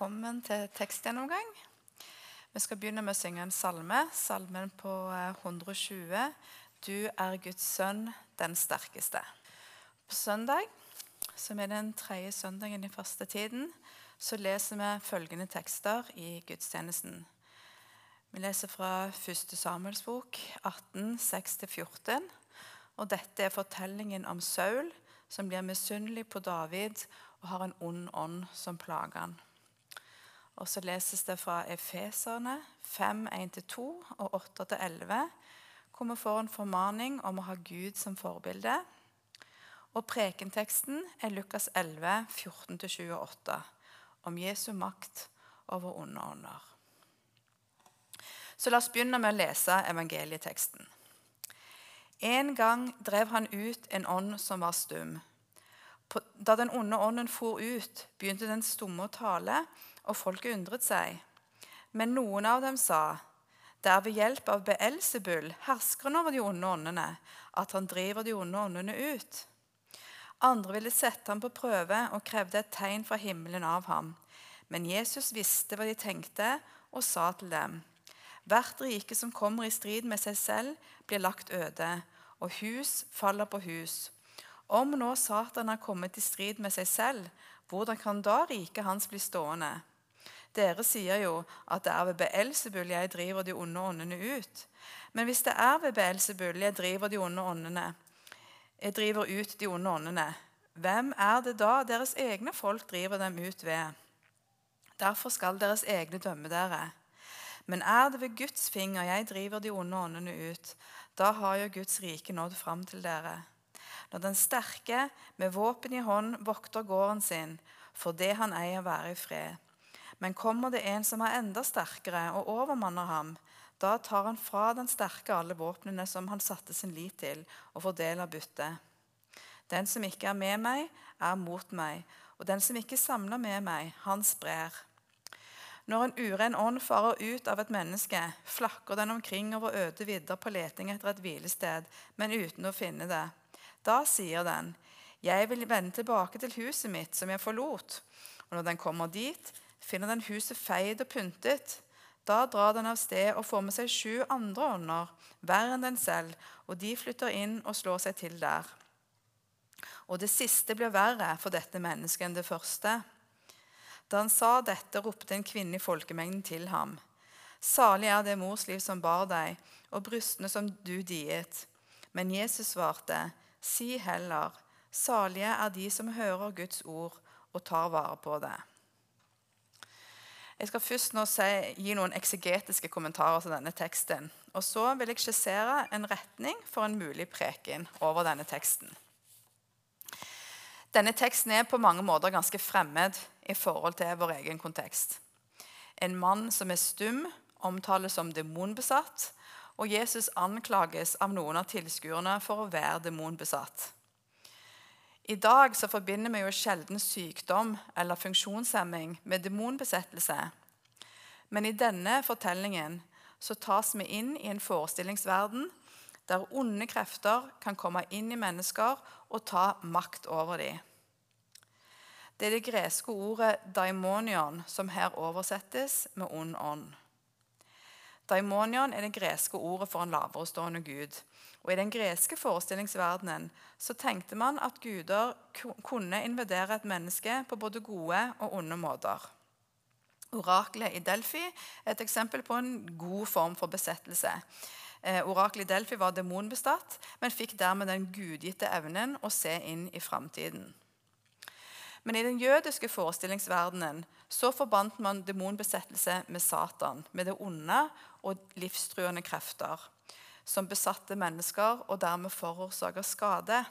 velkommen til tekstgjennomgang. Vi skal begynne med å synge en salme, salmen på 120. Eh, du er Guds sønn, den sterkeste. På søndag, som er den tredje søndagen i første tiden, så leser vi følgende tekster i gudstjenesten. Vi leser fra 1. Samuels bok 18, 6-14. Og dette er fortellingen om Saul som blir misunnelig på David og har en ond ånd som plager han. Og så leses det fra Efeserne 5, 1-2 og 8-11, hvor vi får en formaning om å ha Gud som forbilde. Og prekenteksten er Lukas 11, 14-28, om Jesu makt over onde ånder. Så la oss begynne med å lese evangelieteksten. En gang drev han ut en ånd som var stum. Da den onde ånden for ut, begynte den stumme å tale, og folket undret seg. Men noen av dem sa, det er ved hjelp av Beelzebul, herskeren over de onde åndene, at han driver de onde åndene ut. Andre ville sette ham på prøve og krevde et tegn fra himmelen av ham. Men Jesus visste hva de tenkte, og sa til dem.: Hvert rike som kommer i strid med seg selv, blir lagt øde, og hus faller på hus. Om nå Satan har kommet i strid med seg selv, hvordan kan da riket hans bli stående? Dere sier jo at det er ved Beelzebul jeg driver de onde åndene ut. Men hvis det er ved Beelzebul jeg driver de onde åndene, jeg driver ut de onde åndene, hvem er det da deres egne folk driver dem ut ved? Derfor skal deres egne dømme dere. Men er det ved Guds finger jeg driver de onde åndene ut, da har jo Guds rike nådd fram til dere. Når den sterke med våpen i hånd vokter gården sin, for det han eier, være i fred. Men kommer det en som er enda sterkere og overmanner ham, da tar han fra den sterke alle våpnene som han satte sin lit til, og fordeler byttet. Den som ikke er med meg, er mot meg, og den som ikke samler med meg, han sprer. Når en uren ånd farer ut av et menneske, flakker den omkring over øde vidder på leting etter et hvilested, men uten å finne det. Da sier den, 'Jeg vil vende tilbake til huset mitt, som jeg forlot.' Og når den kommer dit, finner den huset feid og pyntet. Da drar den av sted og får med seg sju andre ånder, verre enn den selv, og de flytter inn og slår seg til der. Og det siste blir verre for dette mennesket enn det første. Da han sa dette, ropte en kvinne i folkemengden til ham. Salig er det morsliv som bar deg, og brystene som du diet. Men Jesus svarte, Si heller, salige er de som hører Guds ord og tar vare på det. Jeg skal først nå si, gi noen eksegetiske kommentarer til denne teksten. Og så vil jeg skissere en retning for en mulig preken over denne teksten. Denne teksten er på mange måter ganske fremmed i forhold til vår egen kontekst. En mann som er stum, omtales som demonbesatt, og Jesus anklages av noen av tilskuerne for å være demonbesatt. I dag så forbinder vi jo sjelden sykdom eller funksjonshemming med demonbesettelse. Men i denne fortellingen så tas vi inn i en forestillingsverden der onde krefter kan komme inn i mennesker og ta makt over dem. Det er det greske ordet 'daimonion' som her oversettes med 'ond ånd'. Daimonion er det greske ordet for en laverestående gud. Og I den greske forestillingsverdenen så tenkte man at guder kunne invadere et menneske på både gode og onde måter. Oraklet i Delfi er et eksempel på en god form for besettelse. Eh, oraklet i Delfi var demonbestatt, men fikk dermed den gudgitte evnen å se inn i framtiden. Men i den jødiske forestillingsverdenen så forbandt man demonbesettelse med Satan, med det onde og livstruende krefter som besatte mennesker og dermed forårsaker skade.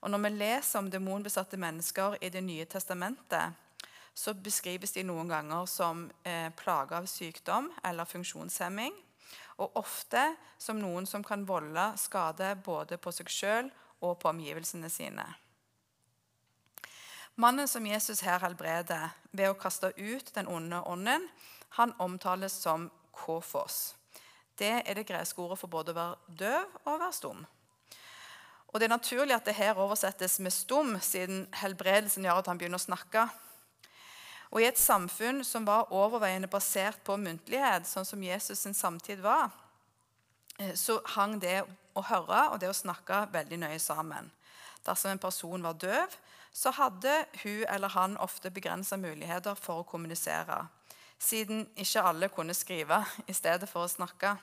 Og Når vi leser om demonbesatte mennesker i Det nye testamentet, så beskrives de noen ganger som eh, plaga av sykdom eller funksjonshemming. Og ofte som noen som kan volde skade både på seg sjøl og på omgivelsene sine. Mannen som Jesus her helbreder ved å kaste ut den onde ånden, han omtales som kofos. Det er det greske ordet for både å være døv og å være stum. Og Det er naturlig at det her oversettes med stum, siden helbredelsen gjør at han begynner å snakke. Og i et samfunn som var overveiende basert på muntlighet, sånn som Jesus sin samtid var, eh, så hang det å høre og det å snakke veldig nøye sammen. Dersom en person var døv, så hadde hun eller han ofte begrensa muligheter for å kommunisere, siden ikke alle kunne skrive i stedet for å snakke.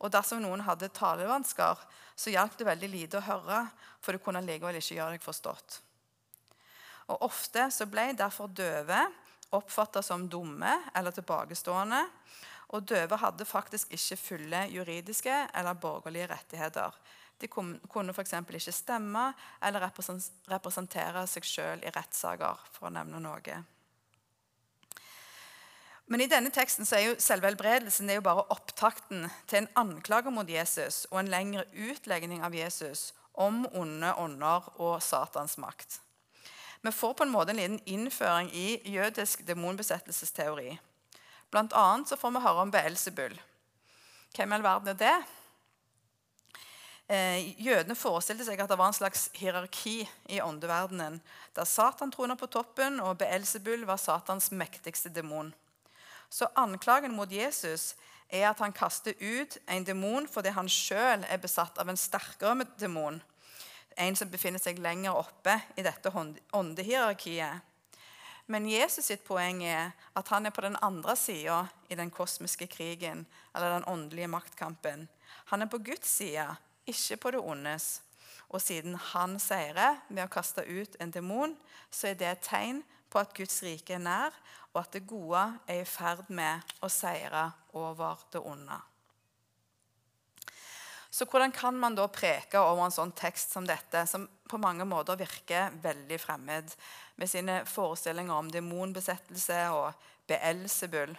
Og dersom noen hadde talevansker, så hjalp det veldig lite å høre, for du kunne likevel ikke gjøre deg forstått. Og Ofte så ble derfor døve oppfatta som dumme eller tilbakestående. Og døve hadde faktisk ikke fulle juridiske eller borgerlige rettigheter. De kunne f.eks. ikke stemme eller representere seg sjøl i rettssaker, for å nevne noe. Men i denne teksten så er jo selve helbredelsen bare opptakten til en anklage mot Jesus og en lengre utlegning av Jesus om onde ånder og Satans makt. Vi får på en måte en liten innføring i jødisk demonbesettelsesteori. Blant annet får vi høre om Beelzebul. Hvem i all verden er det? Eh, jødene forestilte seg at det var en slags hierarki i åndeverdenen, der Satan troner på toppen, og Beelzebul var Satans mektigste demon. Så anklagen mot Jesus er at han kaster ut en demon fordi han sjøl er besatt av en sterkere demon en som befinner seg lenger oppe i dette åndehierarkiet. Men Jesus sitt poeng er at han er på den andre sida i den kosmiske krigen, eller den åndelige maktkampen. Han er på Guds side, ikke på det ondes. Og siden han seirer ved å kaste ut en demon, så er det et tegn på at Guds rike er nær, og at det gode er i ferd med å seire over det onde. Så hvordan kan man da preke over en sånn tekst som dette, som på mange måter virker veldig fremmed, med sine forestillinger om demonbesettelse og Beelzebul?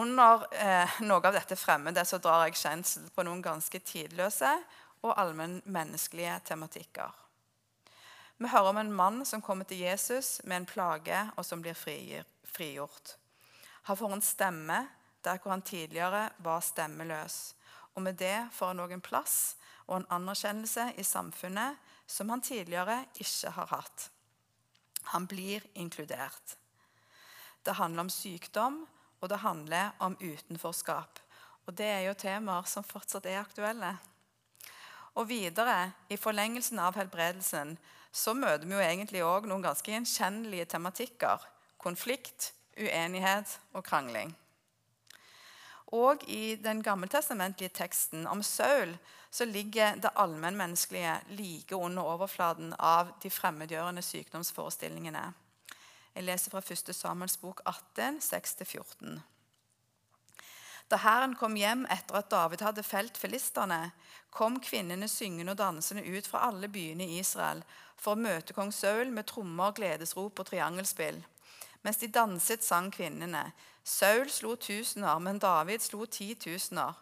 Under eh, noe av dette fremmede så drar jeg kjensel på noen ganske tidløse og allmennmenneskelige tematikker. Vi hører om en mann som kommer til Jesus med en plage, og som blir frigjort. Han får en stemme der hvor han tidligere var stemmeløs og med det får han òg en plass og en anerkjennelse i samfunnet som han tidligere ikke har hatt. Han blir inkludert. Det handler om sykdom, og det handler om utenforskap. Og det er jo temaer som fortsatt er aktuelle. Og videre, i forlengelsen av helbredelsen, så møter vi jo egentlig òg noen ganske gjenkjennelige tematikker. Konflikt, uenighet og krangling. Og i den gammeltestamentlige teksten om Saul så ligger det allmennmenneskelige like under overflaten av de fremmedgjørende sykdomsforestillingene. Jeg leser fra 1. Samuels bok 18, 6-14. Da Herren kom hjem etter at David hadde felt filistene, kom kvinnene syngende og dansende ut fra alle byene i Israel for å møte kong Saul med trommer, gledesrop og triangelspill. Mens de danset, sang kvinnene. Saul slo tusener, men David slo titusener.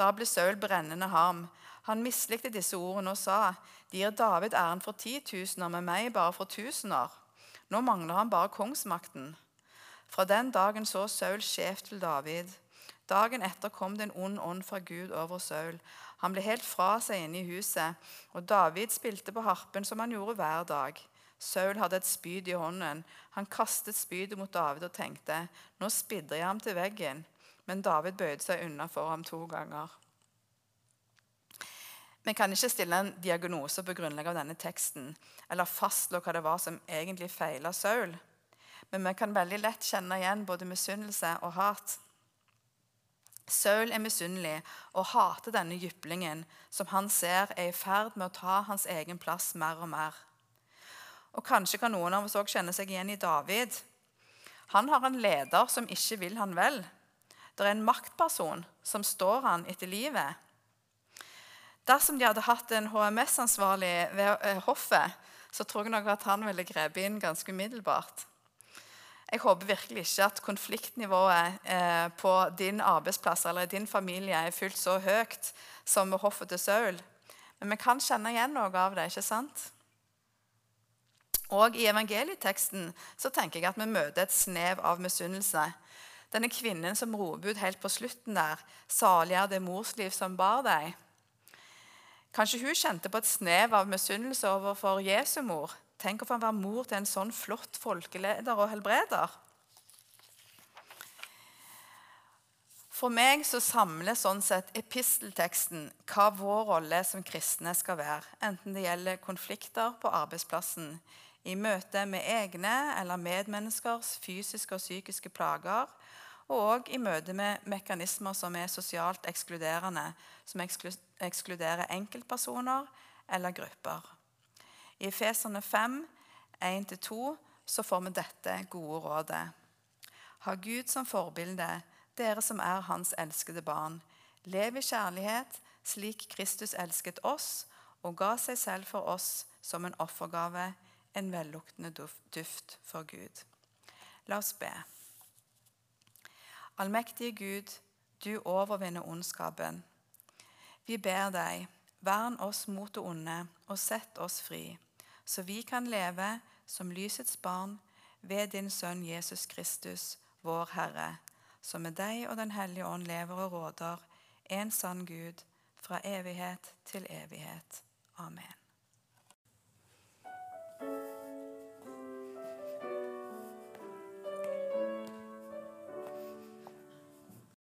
Da ble Saul brennende harm. Han mislikte disse ordene og sa, de gir David æren for titusener, med meg bare for tusener. Nå mangler han bare kongsmakten. Fra den dagen så Saul skjevt til David. Dagen etter kom det en ond ånd fra Gud over Saul. Han ble helt fra seg inne i huset, og David spilte på harpen som han gjorde hver dag. Saul hadde et spyd i hånden. Han kastet spydet mot David og tenkte, nå spidder jeg ham til veggen. Men David bøyde seg unna for ham to ganger. Vi kan ikke stille en diagnose på grunnlag av denne teksten eller fastslå hva det var som egentlig feila Saul. Men vi kan veldig lett kjenne igjen både misunnelse og hat. Saul er misunnelig og hater denne jyplingen som han ser er i ferd med å ta hans egen plass mer og mer. Og Kanskje kan noen av oss også kjenne seg igjen i David. Han har en leder som ikke vil han vel. Det er en maktperson som står han etter livet. Dersom de hadde hatt en HMS-ansvarlig ved eh, hoffet, så tror jeg nok at han ville grepet inn ganske umiddelbart. Jeg håper virkelig ikke at konfliktnivået eh, på din arbeidsplass eller din familie er fullt så høyt som ved hoffet til Saul. Men vi kan kjenne igjen noe av det. ikke sant? Og I evangelieteksten så tenker jeg at vi møter et snev av misunnelse. Denne kvinnen som roper ut helt på slutten der 'Salig det morsliv som bar deg'. Kanskje hun kjente på et snev av misunnelse overfor Jesu mor, Tenk å få være mor til en sånn flott folkeleder og helbreder. For meg så samler sånn sett epistelteksten hva vår rolle som kristne skal være, enten det gjelder konflikter på arbeidsplassen, i møte med egne eller medmenneskers fysiske og psykiske plager, og i møte med mekanismer som er sosialt ekskluderende, som ekskluderer enkeltpersoner eller grupper. I Feserne 5, 1-2, så får vi dette gode rådet. Ha Gud som forbilde dere som er hans elskede barn. Lev i kjærlighet, slik Kristus elsket oss og ga seg selv for oss som en offergave, en velluktende duft for Gud. La oss be. Allmektige Gud, du overvinner ondskapen. Vi ber deg, vern oss mot det onde og sett oss fri, så vi kan leve som lysets barn ved din Sønn Jesus Kristus, vår Herre som med deg og Den hellige ånd lever og råder, en sann Gud, fra evighet til evighet. Amen.